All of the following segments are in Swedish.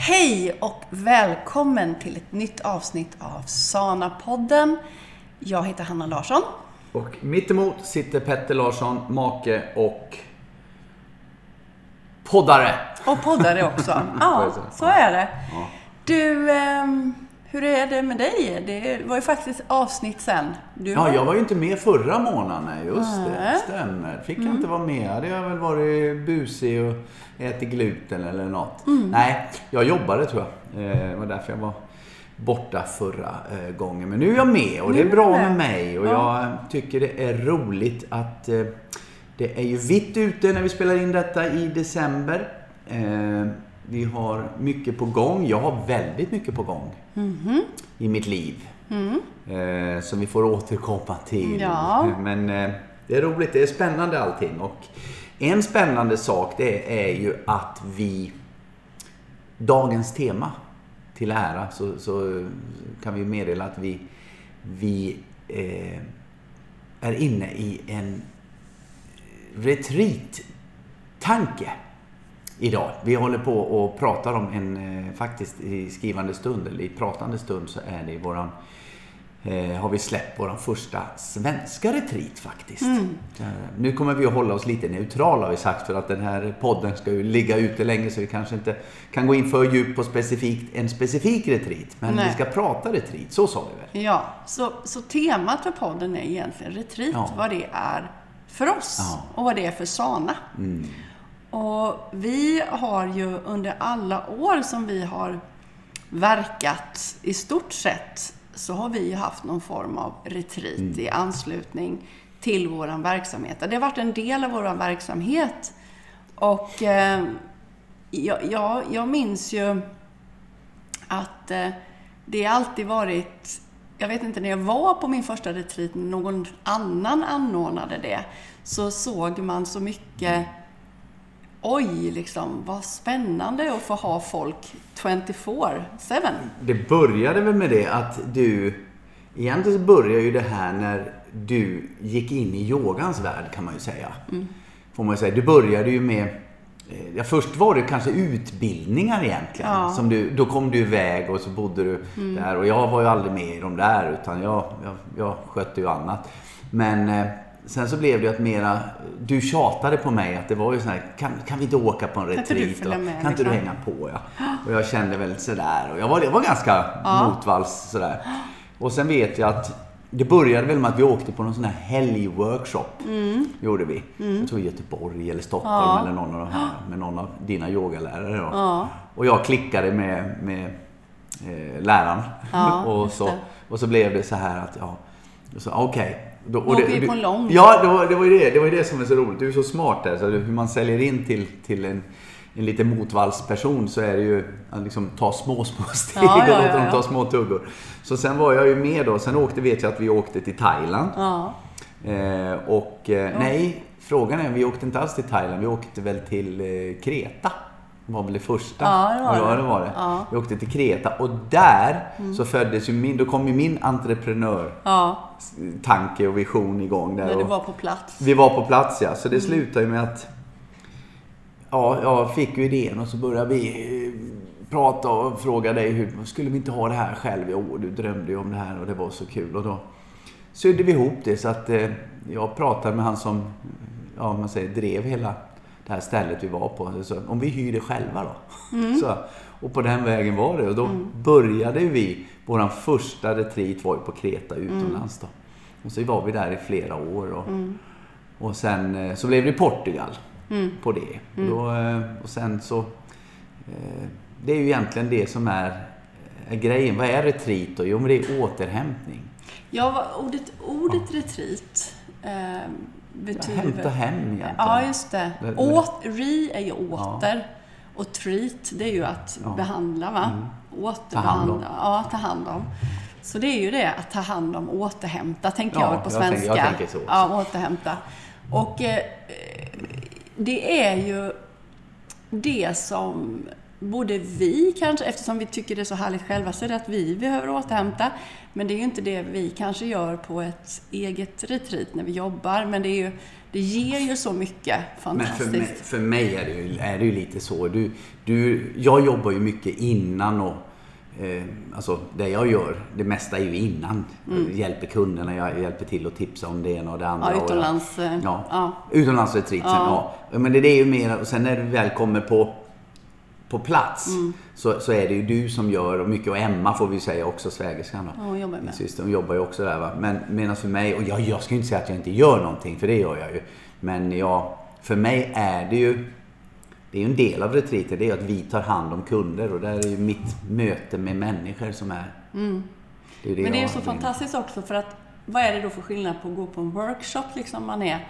Hej och välkommen till ett nytt avsnitt av Sana-podden. Jag heter Hanna Larsson. Och mittemot sitter Petter Larsson, make och poddare. Och poddare också. Ja, så är det. Du, ehm, hur är det med dig? Det var ju faktiskt avsnitt sen. Du Ja, var- jag var ju inte med förra månaden. Just det, Nej. stämmer. Fick Mm. jag inte vara med. Hade jag väl varit busig och ätit gluten eller något. Mm. Nej, jag jobbade tror jag. Eh, Det var därför jag var borta förra eh, gången. Men nu är jag med och det är bra med. mig. Och Ja. jag tycker det är roligt att eh, det är ju vitt ute när vi spelar in detta i december. Vi har mycket på gång. Jag har väldigt mycket på gång Mhm. i mitt liv. Mm. Eh, som vi får återkomma till. Ja. Men eh, det är roligt, det är spännande allting. Och en spännande sak det är ju att vi, dagens tema till ära, så, så kan vi meddela att vi, vi eh, är inne i en retreat-tanke idag. Vi håller på och pratar om en, eh, faktiskt i skrivande stund, eller i pratande stund, så är det våran eh, har vi släppt vår första svenska retreat faktiskt. Eh, Nu kommer vi att hålla oss lite neutrala har vi sagt för att den här podden ska ju ligga ute länge så vi kanske inte kan gå in för djupt på specifikt, en specifik retreat. Men Nej. vi ska prata retreat, så sa vi väl? Ja, så, så temat för podden är egentligen retreat, Ja. vad det är för oss Ja. och vad det är för Sana. Och vi har ju under alla år som vi har verkat i stort sett så har vi ju haft någon form av retreat i anslutning till vår verksamhet. Det har varit en del av vår verksamhet. Och eh, jag, jag, jag minns ju att eh, det alltid varit, jag vet inte när jag var på min första retreat, någon annan anordnade det, så såg man så mycket Oj, liksom, vad spännande att få ha folk 24-7. Det började väl med det att du... Egentligen började ju det här när du gick in i yogans värld kan man ju säga. Får man ju säga. Du började ju med... eh, Ja, först var det kanske utbildningar egentligen. Ja. Som du, då kom du iväg och så bodde du där. Och jag var ju aldrig med i de där utan jag, jag, jag skötte ju annat. Men eh, sen så blev det ju att mera... Du tjatade på mig att det var ju så här, kan, kan vi inte åka på en retreat? kan inte du liksom? hänga på? Ja. Och jag kände väl sådär. Och jag var, jag var ganska motvalls sådär. Och sen vet jag att det började väl med att vi åkte på någon sån här helgworkshop. Gjorde vi. Jag tror Göteborg eller Stockholm Mm. Ja. eller någon av de här. Med någon av dina yogalärare då. Ja. Och jag klickade med, med eh, läraren. Ja, och, så, och så blev det så här att, ja, och så, okej. Då- och åker det- du- på en lång. Ja, det var, det var ju det. Det var ju det som är så roligt. Du är så smart där. Så hur man säljer in till, till en, en lite motvallsperson så är det ju att liksom ta små, små steg Ja, ja, och låta ja, dem ta små tuggor. Så sen var jag ju med då. Sen åkte, vet jag att vi åkte till Thailand. Eh, och eh, nej, frågan är, vi åkte inte alls till Thailand. Vi åkte väl till eh, Kreta. Det var väl det första. Ja, det var ja, det. det var det. Ja. Mm. Vi åkte till Kreta och där så föddes ju min, då kom ju min entreprenör ja, tanke och vision igång där. när du var på plats. vi var på plats ja, så det Mm. slutade ju med att Ja, jag fick ju idén och så började vi eh, prata och fråga dig hur skulle vi inte ha det här själv? Jo, du drömde ju om det här och det var så kul och då sydde vi ihop det så att eh, jag pratade med han som ja, man säger, drev hela det här stället vi var på. Så, om vi hyr det själva då? Mm. Så, och på den vägen var det och då började vi, våran första retreat var ju på Kreta utomlands då. Och så var vi där i flera år. Och, och sen eh, så blev det Portugal på det. Då, eh, och sen så... eh, Det är ju egentligen det som är, är grejen. Vad är retreat då? Jo, men det är återhämtning. Ja, ordet, ordet retreat eh, betyder... Hämta hem egentligen. Ja, just det. Det- det- Åt, re är ju åter. Och treat, det är ju att Ja. behandla, va? Mm. Ta hand om. Återbehandla. Ja, ta hand om. Så det är ju det, att ta hand om, återhämta, tänker Ja, jag på jag tänker- svenska. jag tänker så. Ja, återhämta. Och eh, det är ju det som både vi kanske, eftersom vi tycker det är så härligt själva, så är det att vi behöver återhämta. Men det är ju inte det vi kanske gör på ett eget retreat när vi jobbar. Men det är ju det ger ju så mycket fantastiskt. Men för mig, för mig är, det ju, är det ju lite så. Du, du, jag jobbar ju mycket innan och eh, alltså det jag gör, det mesta är ju innan. Mm. Hjälper kunderna, jag hjälper till att tipsa om det ena och det andra. Ja, utomlands. Jag, ja, ja. Utomlandsretreatsen, ja. ja. Men det, det är ju mer, och sen när du väl kommer på på plats mm. så, så är det ju du som gör och mycket och Emma får vi säga också, svägerskan. Ja, hon jobbar med. Syster, hon jobbar ju också där va. Men medan för mig, och jag, jag ska ju inte säga att jag inte gör någonting för det gör jag ju. Men jag, för mig är det ju det är ju en del av retreaten, det är att vi tar hand om kunder och där är ju mitt möte med människor som är... Mm. Det är det Men det är ju så fantastiskt också för att vad är det då för skillnad på att gå på en workshop liksom man är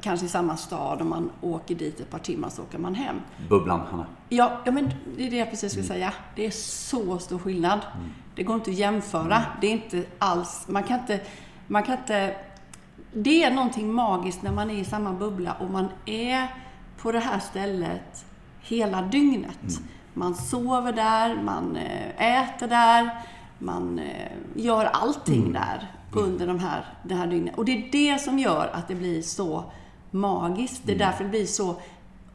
kanske i samma stad och man åker dit ett par timmar så åker man hem. Bubblan, Hanna. Ja, ja men det är det jag precis skulle mm. säga. Det är så stor skillnad. Mm. Det går inte att jämföra. Mm. Det är inte alls, man kan inte, man kan inte det är någonting magiskt när man är i samma bubbla och man är på det här stället hela dygnet. Mm. Man sover där, man eh, äter där, man eh, gör allting mm. där under de här, det här dygnet. Och det är det som gör att det blir så magiskt. Det är mm. därför det blir så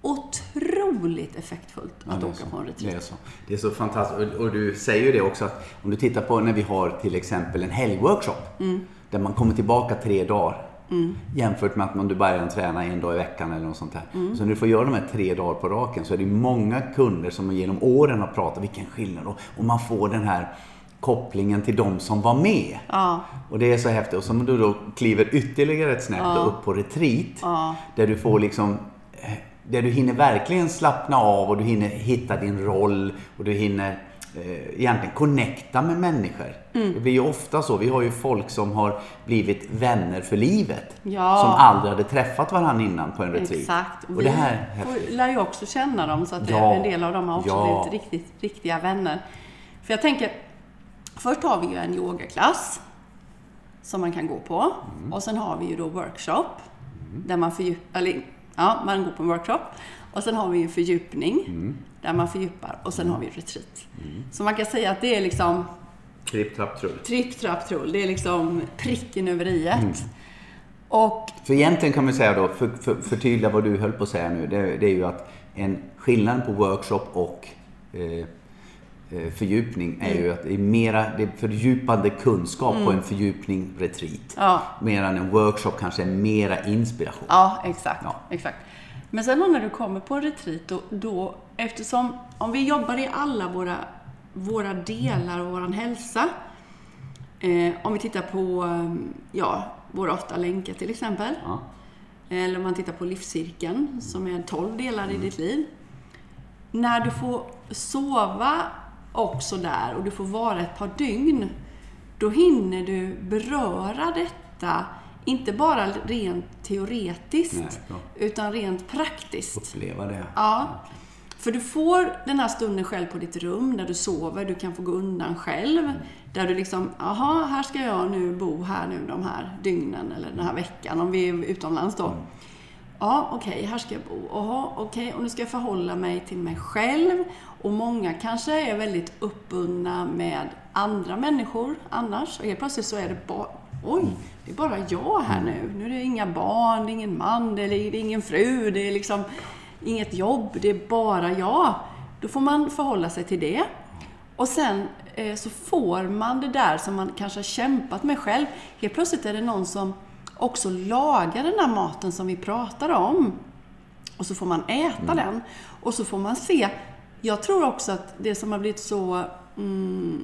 otroligt effektfullt att ja, åka så. på en retreat. Det är så, det är så fantastiskt. Och, du säger ju det också att om du tittar på när vi har till exempel en helgworkshop mm. där man kommer tillbaka tre dagar Mm. Jämfört med att om du bara tränar en dag i veckan eller något sånt där. Mm. Så när du får göra de här tre dagar på raken så är det många kunder som genom åren har pratat vilken skillnad och, och man får den här kopplingen till de som var med. Ja. Och det är så häftigt. Och som du då kliver ytterligare ett snäpp ja. upp på retreat. Ja. Där du får liksom eh, där du hinner verkligen slappna av och du hinner hitta din roll och du hinner eh, egentligen connecta med människor. Mm. Det blir ju ofta så. Vi har ju folk som har blivit vänner för livet. Ja. Som aldrig hade träffat varandra innan på en retreat. Exakt. Och vi det här lär ju också känna dem så att ja. en del av dem har också ja. blivit riktigt, riktiga vänner. För jag tänker, först har vi ju en yogaklass som man kan gå på. Mm. Och sen har vi ju då workshop. Mm. Där man fördjupar, eller ja, man går på en workshop. Och sen har vi ju fördjupning. Mm där man fördjupar och sen har vi retreat. Mm. Så man kan säga att det är liksom Tripp, trapp, trull. Tripp, trapp, trull. Det är liksom pricken över i mm. Och... För egentligen kan man säga då, för, för, förtydliga vad du höll på att säga nu, det, det är ju att en skillnad på workshop och eh fördjupning är mm. ju att det är mera, det är fördjupande kunskap mm. på en fördjupning retreat. Ja. Medan en workshop kanske är mera inspiration. Ja, exakt. Ja. exakt. Men sen när du kommer på en retreat, då, då, eftersom om vi jobbar i alla våra, våra delar av vår hälsa, eh, om vi tittar på ja, våra åtta länkar till exempel, ja. eller om man tittar på livscirkeln som är tolv delar i ditt liv. När du får sova också där och du får vara ett par dygn, då hinner du beröra detta inte bara rent teoretiskt, Nej, utan rent praktiskt. Uppleva det. Ja. För du får den här stunden själv på ditt rum, där du sover, du kan få gå undan själv. Mm. Där du liksom, jaha, här ska jag nu bo här nu de här dygnen, eller den här veckan, om vi är utomlands då. Mm. Ja, okej, okay, här ska jag bo. Jaha, okej, okay, och nu ska jag förhålla mig till mig själv. Och många kanske är väldigt uppbundna med andra människor annars. Och helt plötsligt så är det bara, oj, det är bara jag här nu. Nu är det inga barn, det är ingen man, det är ingen fru, det är liksom inget jobb, det är bara jag. Då får man förhålla sig till det. Och sen eh, så får man det där som man kanske har kämpat med själv. Helt plötsligt är det någon som också lagar den där maten som vi pratar om. Och så får man äta mm. den. Och så får man se. Jag tror också att det som har blivit så mm,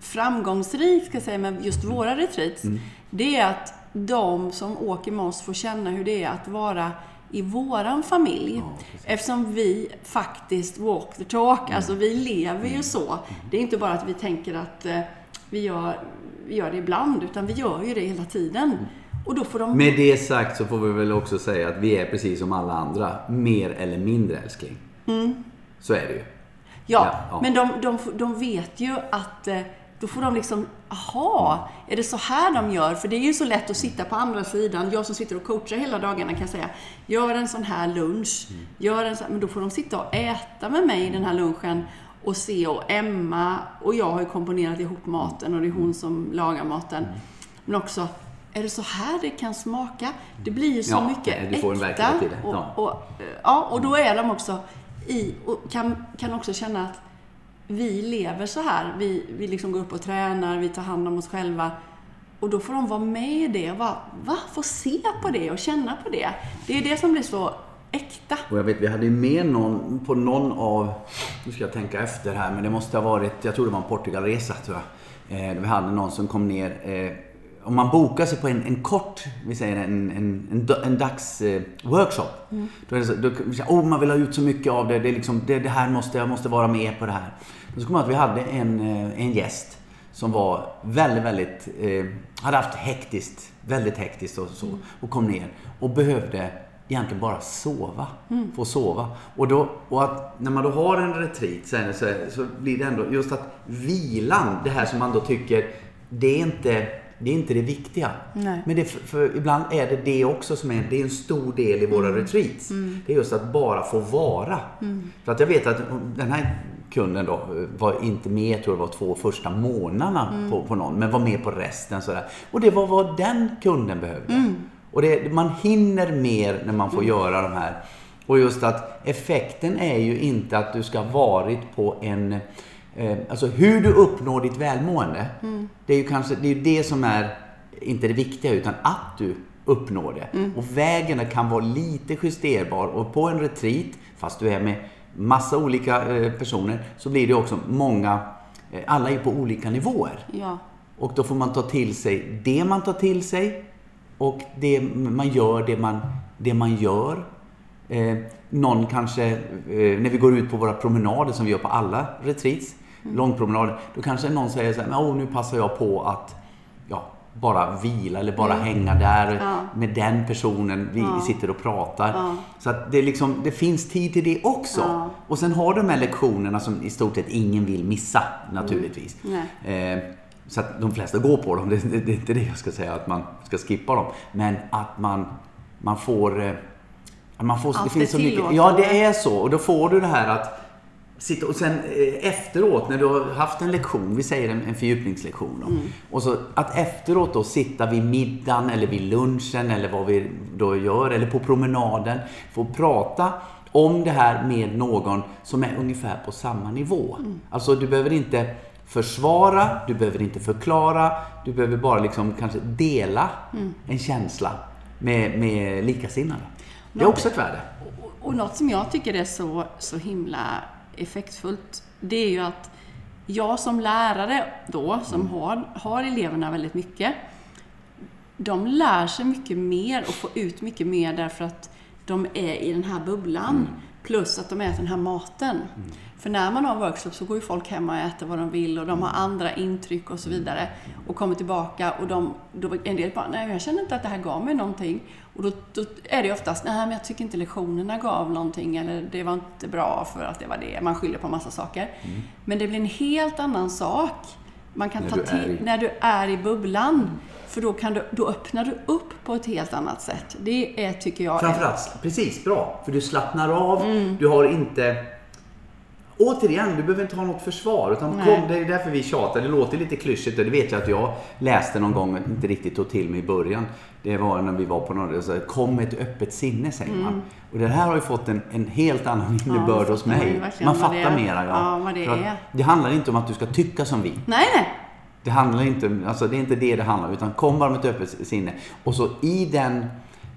framgångsrikt, ska jag säga, med just våra retreats, mm. det är att de som åker med oss får känna hur det är att vara i våran familj. Ja, Eftersom vi faktiskt walk the talk, mm. alltså vi lever ju mm. så. Mm. Det är inte bara att vi tänker att eh, vi, gör, vi gör det ibland, utan vi gör ju det hela tiden. Mm. Och då får de... Med det sagt så får vi väl också säga att vi är precis som alla andra, mer eller mindre älskling. Mm. Så är det ju. Ja, ja, ja. men de, de, de vet ju att eh, då får de liksom, aha, är det så här de gör? För det är ju så lätt att sitta på andra sidan. Jag som sitter och coachar hela dagarna kan säga, gör en sån här lunch. Mm. Gör en sån, men då får de sitta och äta med mig den här lunchen och se och Emma och jag har ju komponerat ihop maten och det är hon som lagar maten. Mm. Men också, är det så här det kan smaka? Det blir ju så Ja, mycket du får en äkta. i det. Och, Ja. och, ja, och då är de också i, och kan, kan också känna att vi lever så här. Vi, vi liksom går upp och tränar, vi tar hand om oss själva. Och då får de vara med i det och bara, va? Få se på det och känna på det. Det är det som blir så äkta. Och jag vet, vi hade med någon på någon av, nu ska jag tänka efter här, men det måste ha varit, jag tror det var en Portugalresa tror jag. Eh, vi hade någon som kom ner, eh, om man bokar sig på en, en kort, vi säger en, en, en, en dags eh, workshop. Då är det så, då, oh, man vill ha ut så mycket av det, det, är liksom, det, det här måste, jag måste vara med på det här. Då så kom jag att vi hade en, eh, en gäst som var väldigt, väldigt, eh, hade haft hektiskt, väldigt hektiskt och så, och kom ner och behövde egentligen bara sova. Få sova. Och, då, och att när man då har en retreat sen så, så blir det ändå just att vilan, det här som man då tycker, det är inte det, är inte det viktiga. Nej. Men det, för, ibland är det det också som är, det är en stor del i våra retreats. Det är just att bara få vara. För att jag vet att den här kunden då var inte med, tror jag det var två första månaderna på, på någon, men var med på resten. Sådär. Och det var vad den kunden behövde. Och det, man hinner mer när man får göra de här. Och just att effekten är ju inte att du ska ha varit på en... Eh, alltså hur du uppnår ditt välmående. Det är ju kanske det, är det som är inte det viktiga utan att du uppnår det. Och vägen kan vara lite justerbar. Och på en retreat, fast du är med massa olika eh, personer, så blir det också många... Eh, alla är på olika nivåer. Ja. Och då får man ta till sig det man tar till sig och det man gör, det man, det man gör. Eh, någon kanske, eh, när vi går ut på våra promenader som vi gör på alla retreats, långpromenader, då kanske någon säger så här, oh, nu passar jag på att ja, bara vila eller bara hänga där Ja. med den personen vi Ja. sitter och pratar. Ja. Så att det, liksom, det finns tid till det också. Och sen har du de här lektionerna som i stort sett ingen vill missa naturligtvis. Nej. Eh, så att de flesta går på dem, det, det, det är inte det jag ska säga att man ska skippa dem. Men att man, man får... Eh, man får Allt det finns så mycket. Ja, det är så. Och då får du det här att sitta och sen eh, efteråt när du har haft en lektion, vi säger en, en fördjupningslektion då. Mm. Och så att efteråt då sitta vid middagen eller vid lunchen eller vad vi då gör eller på promenaden. Få prata om det här med någon som är ungefär på samma nivå. Mm. Alltså du behöver inte försvara, du behöver inte förklara, du behöver bara liksom kanske dela Mm. en känsla med, med likasinnade. Det är också ett värde. Och, och något som jag tycker är så, så himla effektfullt, det är ju att jag som lärare då, som har, har eleverna väldigt mycket, de lär sig mycket mer och får ut mycket mer därför att de är i den här bubblan. Plus att de äter den här maten. För när man har workshops så går ju folk hem och äter vad de vill och de har andra intryck och så vidare. Och kommer tillbaka och de, då en del bara, nej jag känner inte att det här gav mig någonting. Och då, då är det oftast, nej men jag tycker inte lektionerna gav någonting eller det var inte bra för att det var det. Man skyller på massa saker. Men det blir en helt annan sak. Man kan När ta är till, i- när du är i bubblan. För då, kan du, då öppnar du upp på ett helt annat sätt. Det är, tycker jag, är, Framförallt, precis, bra. För du slappnar av, Mm. du har inte... Återigen, du behöver inte ha något försvar. Utan Nej. kom, det är därför vi tjatar. Det låter lite klyschigt och det vet jag att jag läste någon gång, men inte riktigt tog till mig i början. Det var när vi var på något, så kom med ett öppet sinne säger man. Och det här har ju fått en, en helt annan innebörd hos Mm. man ju mig. Man vad fattar det mera, ja. Ja, det är. Det handlar inte om att du ska tycka som vi. Nej, nej. Det handlar inte, alltså det är inte det det handlar om, utan kom bara med ett öppet sinne. Och så i den,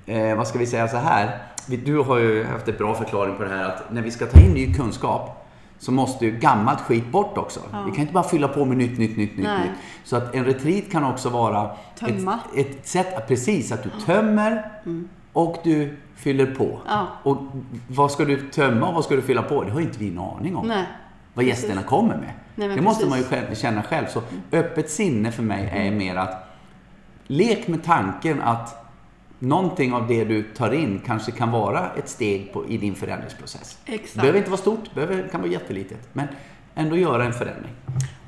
eh, vad ska vi säga så här. Du har ju haft ett bra förklaring på det här att när vi ska ta in ny kunskap så måste ju gammalt skit bort också. Vi kan inte bara fylla på med nytt, nytt, nytt, nytt, Nej. nytt. Så att en retreat kan också vara Tömma. ett, ett sätt, att- precis, att du tömmer och du fyller på. Ja. Och vad ska du tömma och vad ska du fylla på? Det har inte vi en aning om Nej. vad gästerna kommer med. Nej, det måste precis. man ju själv, känna själv. Så öppet sinne för mig är mer att lek med tanken att någonting av det du tar in kanske kan vara ett steg på, i din förändringsprocess. Det Exakt. behöver inte vara stort, det kan vara jättelitet. Men ändå göra en förändring.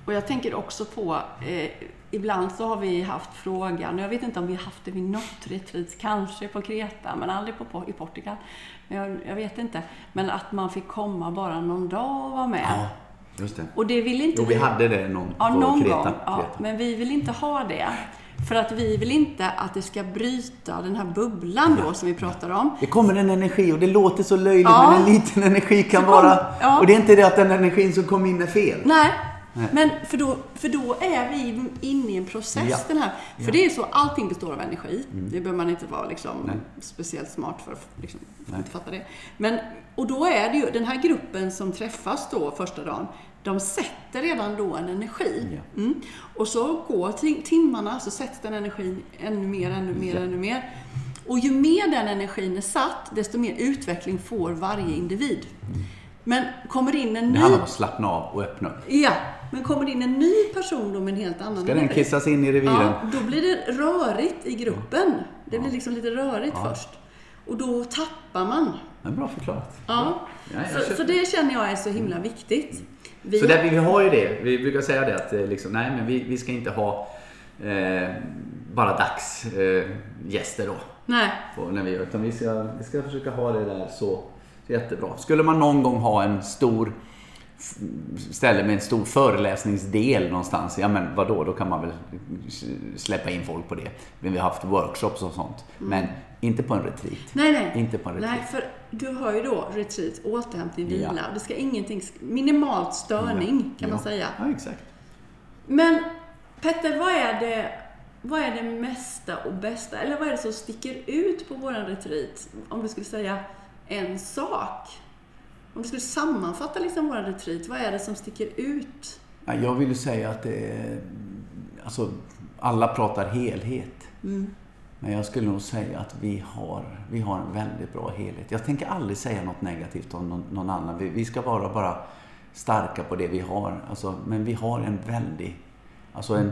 Och jag tänker också på, eh, ibland så har vi haft frågan, jag vet inte om vi har haft det vid något retreat, kanske på Kreta, men aldrig på, på, i Portugal. Men jag, jag vet inte. Men att man fick komma bara någon dag och vara med. Ja. Just det. Och det vill inte Jo, vi hade det någon, Ja, på någon Kreta. gång. Ja, Kreta. men vi vill inte ha det. För att vi vill inte att det ska bryta den här bubblan då som vi pratar om. Det kommer en energi och det låter så löjligt Ja. men en liten energi kan kom- vara... ja. Och det är inte det att den energin som kom in är fel. Nej. Men för då, för då är vi inne i en process. Ja. Den här. För Ja. Mm. det är så, allting består av energi. Det behöver man inte vara liksom, Nej. speciellt smart för att liksom, fatta det. Men, och då är det ju, den här gruppen som träffas då första dagen, de sätter redan då en energi. Ja. Mm. Och så går tim- timmarna, så sätts den energin ännu mer, ännu mer, Ja. ännu mer. Och ju mer den energin är satt, desto mer utveckling får varje individ. Men kommer det in en Det ny... handlar om att slappna av och öppna upp. Ja, men kommer det in en ny person då med en helt annan Ska den kissas in i reviren? Ja, då blir det rörigt i gruppen. Det blir liksom lite rörigt Ja. först. Och då tappar man. Men bra förklarat. Ja. Ja, så, så det känner jag är så himla viktigt. Vi, Så där, vi har ju det. Vi brukar säga det att eh, liksom, nej, men vi, vi ska inte ha eh, bara dagsgäster eh, då. Nej, På, när vi, utan vi ska, vi ska försöka ha det där så, så jättebra. Skulle man någon gång ha en stor ställe med en stor föreläsningsdel någonstans, ja men vadå, då kan man väl släppa in folk på det. Men vi har haft workshops och sånt. Men inte på en retreat. nej, nej. Inte på en retreat. Nej, för du har ju då retreat, återhämtning, Ja. vila. Det ska ingenting, minimalt störning kan man Ja. säga. Ja, exakt. Men Petter, vad är det vad är det mesta och bästa, eller vad är det som sticker ut på våran retreat? Om du skulle säga en sak. Om du skulle sammanfatta liksom våran retreat, vad är det som sticker ut? Ja, Jag vill säga att det är... Alltså, alla pratar helhet. Mm. Men jag skulle nog säga att vi har, vi har en väldigt bra helhet. Jag tänker aldrig säga något negativt om någon, någon annan. Vi, vi ska vara bara starka på det vi har. Alltså, men vi har en väldig... Alltså en,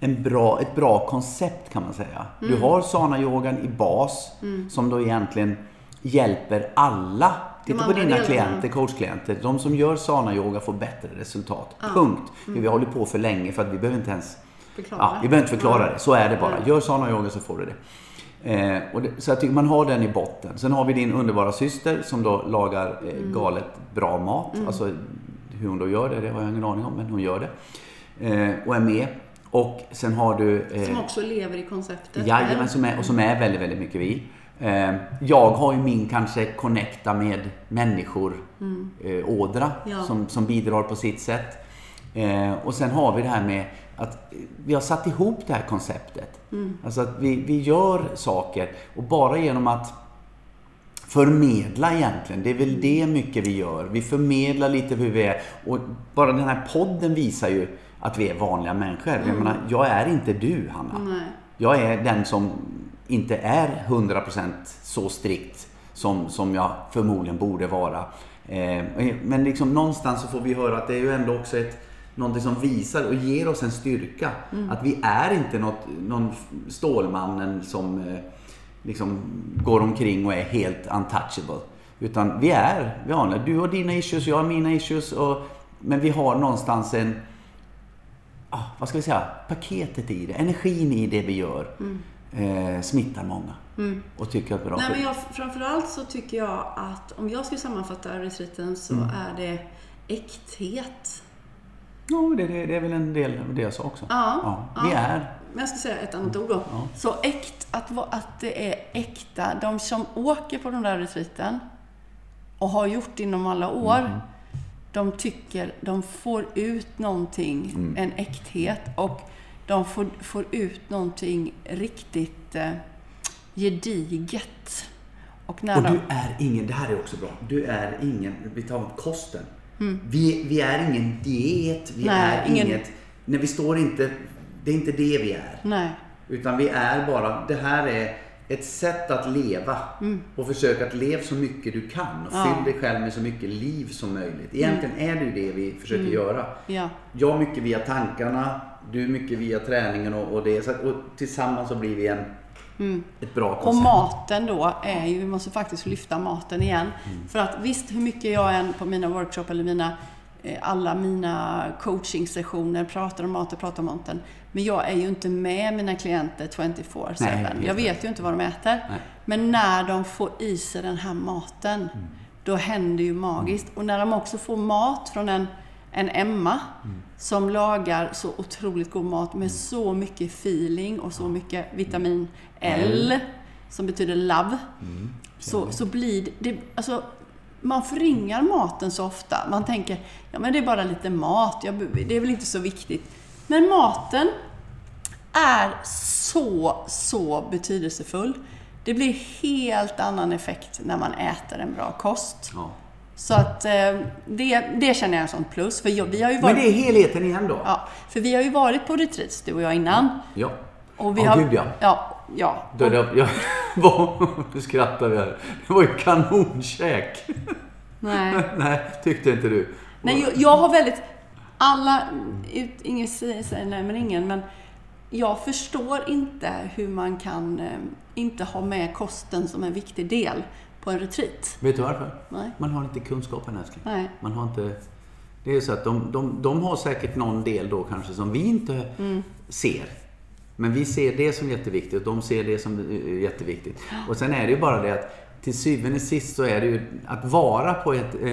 en bra, ett bra koncept kan man säga. Du har sana-yogan i bas som då egentligen hjälper alla. Titta på dina klienter, coachklienter. De som gör sana-yoga får bättre resultat. Punkt. För vi har hållit på för länge för att vi behöver inte ens Förklara. Ja, vi behöver inte förklara det. Så är det bara. Gör sådana yoga så får du det. Eh, det. Så jag tycker man har den i botten. Sen har vi din underbara syster som då lagar eh, Mm. galet bra mat. Alltså hur hon då gör det, det har jag ingen aning om, men hon gör det. Eh, och är med. Och sen har du... Eh, Som också lever i konceptet. Jajamän, som är, och som är väldigt, väldigt mycket vi. Eh, jag har ju min kanske connecta med människor eh, ådra Ja. som, som bidrar på sitt sätt. Eh, och sen har vi det här med att vi har satt ihop det här konceptet. Alltså att vi, vi gör saker och bara genom att förmedla egentligen. Det är väl det mycket vi gör. Vi förmedlar lite hur vi är. Och bara den här podden visar ju att vi är vanliga människor. Jag menar, jag är inte du, Hanna. Nej. Jag är den som inte är 100% så strikt som, som jag förmodligen borde vara. Eh, men liksom någonstans så får vi höra att det är ju ändå också ett, någonting som visar och ger oss en styrka. Att vi är inte något, någon Stålmannen som eh, liksom går omkring och är helt untouchable. Utan vi är vanliga. Du har dina issues, jag har mina issues. Och, men vi har någonstans en, ah, vad ska vi säga, paketet i det, energin i det vi gör eh, smittar många. Och tycker att det är bra. Nej, men jag, framförallt så tycker jag att om jag skulle sammanfatta retreaten så är det äkthet. Ja, det, det, det är väl en del av det jag sa också. Ja, vi ja. är... Men jag ska säga ett annat ord då. Ja. Så äkt, att, att det är äkta. De som åker på de där retreaten och har gjort inom alla år, Mm. de tycker de får ut någonting, Mm. en äkthet och de får, får ut någonting riktigt eh, gediget. Och när Och de, du är ingen, det här är också bra, du är ingen, vi tar kosten. Vi, vi är ingen diet, vi Mm. Nej, är ingen- inget, när vi står inte, det är inte det vi är. nej, Utan vi är bara, det här är ett sätt att leva. Och försöka att leva så mycket du kan. Och Mm. Ja. Mm. fyll dig själv med så mycket liv som möjligt. Egentligen är det ju det vi försöker göra. ja. Jag mycket via tankarna, du mycket via träningen och, och det. Så att, och tillsammans så blir vi en, ett bra Och koncept. maten då är ju, vi måste faktiskt lyfta maten igen. För att visst, hur mycket jag än på mina workshop eller mina, eh, alla mina coaching-sessioner pratar om mat och pratar om maten. Men jag är ju inte med mina klienter 24-7. Nej, jag vet ju inte vad de äter. Nej. Men när de får i sig den här maten, då händer ju magiskt. Och när de också får mat från en, en Emma som lagar så otroligt god mat med så mycket feeling och så mycket vitamin L, som betyder love, så, så blir det, det alltså, man förringar maten så ofta. Man tänker, ja men det är bara lite mat, jag, det är väl inte så viktigt. Men maten är så, så betydelsefull. Det blir helt annan effekt när man äter en bra kost. Ja. Så att eh, det, det känner jag som plus. För jag, vi har ju varit, Men det är helheten igen då? ja, för vi har ju varit på retreats, du och jag, innan. Ja. Och vi Ja, har, gud, ja. Ja, ja. Då, då, jag, vad, nu skrattar vi här. Det var ju kanonkäk. Nej. Nej, tyckte inte du? Nej, jag, jag har väldigt... Alla... Ut, ingen säger, säger nej, men ingen. Men jag förstår inte hur man kan eh, inte ha med kosten som en viktig del på en retreat. Vet du varför? Nej. Man har inte kunskapen älskling. Nej. Man har inte... Det är så att de, de, de har säkert någon del då kanske som vi inte Mm. ser. Men vi ser det som jätteviktigt och de ser det som är jätteviktigt. Och sen är det ju bara det att till syvende och sist så är det ju att vara på ett... Eh,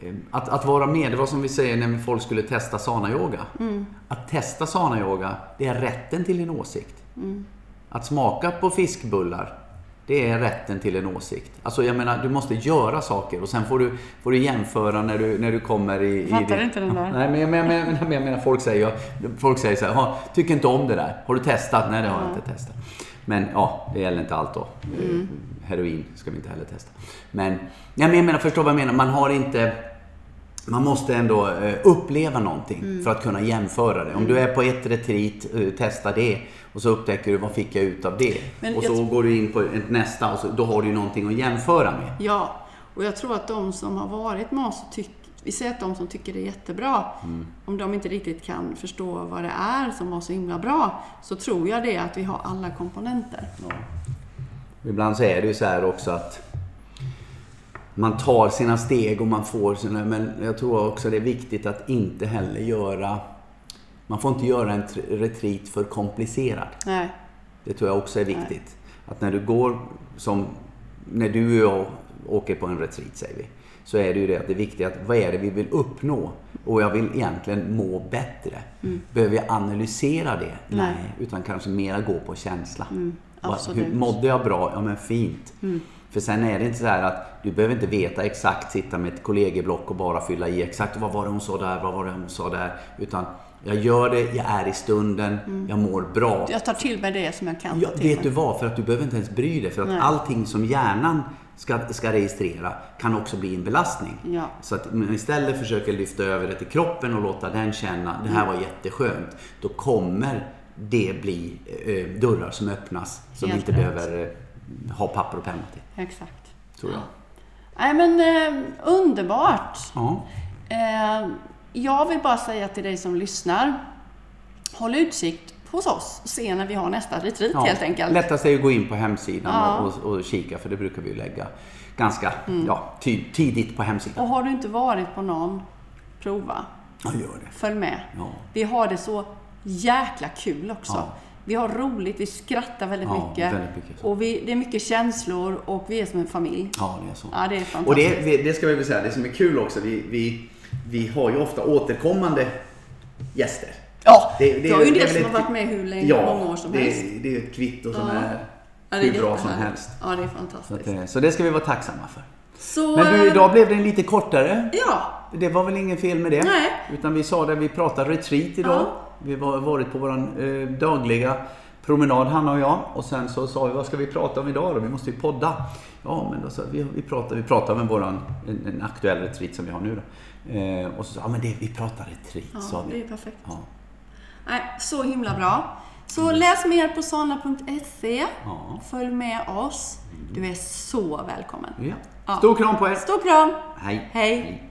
eh, att, att vara med, det var som vi säger när folk skulle testa sana-yoga. Mm. Att testa sana-yoga, det är rätten till en åsikt. Mm. Att smaka på fiskbullar, det är rätten till en åsikt. Alltså jag menar, du måste göra saker och sen får du, får du jämföra när du, när du kommer i... Jag fattar i inte den där. Nej, men jag, men, men, men menar, folk säger, folk säger så här, "Ha, tycker inte om det där. Har du testat? Nej, det har jag inte testat. Men ja, det gäller inte allt då. Mm. Heroin ska vi inte heller testa. Men, ja, men jag menar, förstår vad jag menar? Man har inte... Man måste ändå eh, uppleva någonting Mm. för att kunna jämföra det. Om du är på ett retreat, eh, testa det. Och så upptäcker du, vad fick jag ut av det? Men och så går du in på nästa och så, då har du någonting att jämföra med. Ja, och jag tror att de som har varit med oss tycker vi säger att de som tycker det är jättebra, Mm. om de inte riktigt kan förstå vad det är som var så himla bra, så tror jag det att vi har alla komponenter. Ibland så är det ju så här också att man tar sina steg och man får sina... Men jag tror också det är viktigt att inte heller göra... Man får inte göra en tr- retreat för komplicerad. Nej, Det tror jag också är viktigt. Att när du går som... När du och jag åker på en retreat, säger vi. Så är det ju det att det är viktigt att vad är det vi vill uppnå? Och jag vill egentligen må bättre. Behöver jag analysera det? Nej. Mm. Nej. Utan kanske mera gå på känsla. Vad- absolut. Mm. Hur, mådde jag bra? Ja men fint. För sen är det inte så här att du behöver inte veta exakt, sitta med ett kollegieblock och bara fylla i exakt vad var det hon sa där, vad var det hon sa där. Utan jag gör det, jag är i stunden, jag mår bra. jag tar till mig det som jag kan Ja, vet mig. du vad? För att du behöver inte ens bry dig. För att Nej. allting som hjärnan ska, ska registrera kan också bli en belastning. Ja. Så att man istället försöker lyfta över det till kroppen och låta den känna, det här var jätteskönt. Då kommer det bli eh, dörrar som öppnas som Helt inte rätt. behöver eh, ha papper och penna till. Exakt. Tror jag. Nej men eh, underbart! Ja. Eh, jag vill bara säga till dig som lyssnar, håll utsikt hos oss och se när vi har nästa retreat Ja, helt enkelt. Lättast är att gå in på hemsidan Ja. Mm. och, och kika, för det brukar vi lägga ganska ja, ty, tidigt på hemsidan. Och har du inte varit på någon, prova. Ja, gör det. Följ med. Ja. Vi har det så jäkla kul också. Vi har roligt, vi skrattar väldigt Ja, mycket. väldigt mycket så. Och vi, det är mycket känslor och vi är som en familj. Ja, det är så. Ja, det är fantastiskt. Och det, det ska vi väl säga, det som är kul också, vi, vi, vi har ju ofta återkommande gäster. Ja, Det- det, det- har ju en det är del som har varit med hur länge, Ja, många år som det, helst. det är ett kvitto som Ja. är Ja, det är hur bra som helst. Ja, det är Så, fantastiskt. att, eh, så det ska vi vara tacksamma för. Så, Men du, eh, idag blev den lite kortare. Ja, Det var väl ingen fel med det? Nej. Utan vi sa det, vi pratar retreat idag. Ja. Vi har varit på vår eh, dagliga promenad, Hanna och jag. Och sen så sa vi, vad ska vi prata om idag då? Vi måste ju podda. Ja, men då sa vi, vi pratar, vi pratar med våran, en, en aktuell retreat som vi har nu då. Eh, och så sa ja men det, vi pratar retreat, ja sa det är perfekt. Ja. Nej, så himla bra. Så läs mer på sana.se. Ja. Följ med oss. Du är så välkommen. Ja. Stor kram på er! Stor kram! Hej! Hej.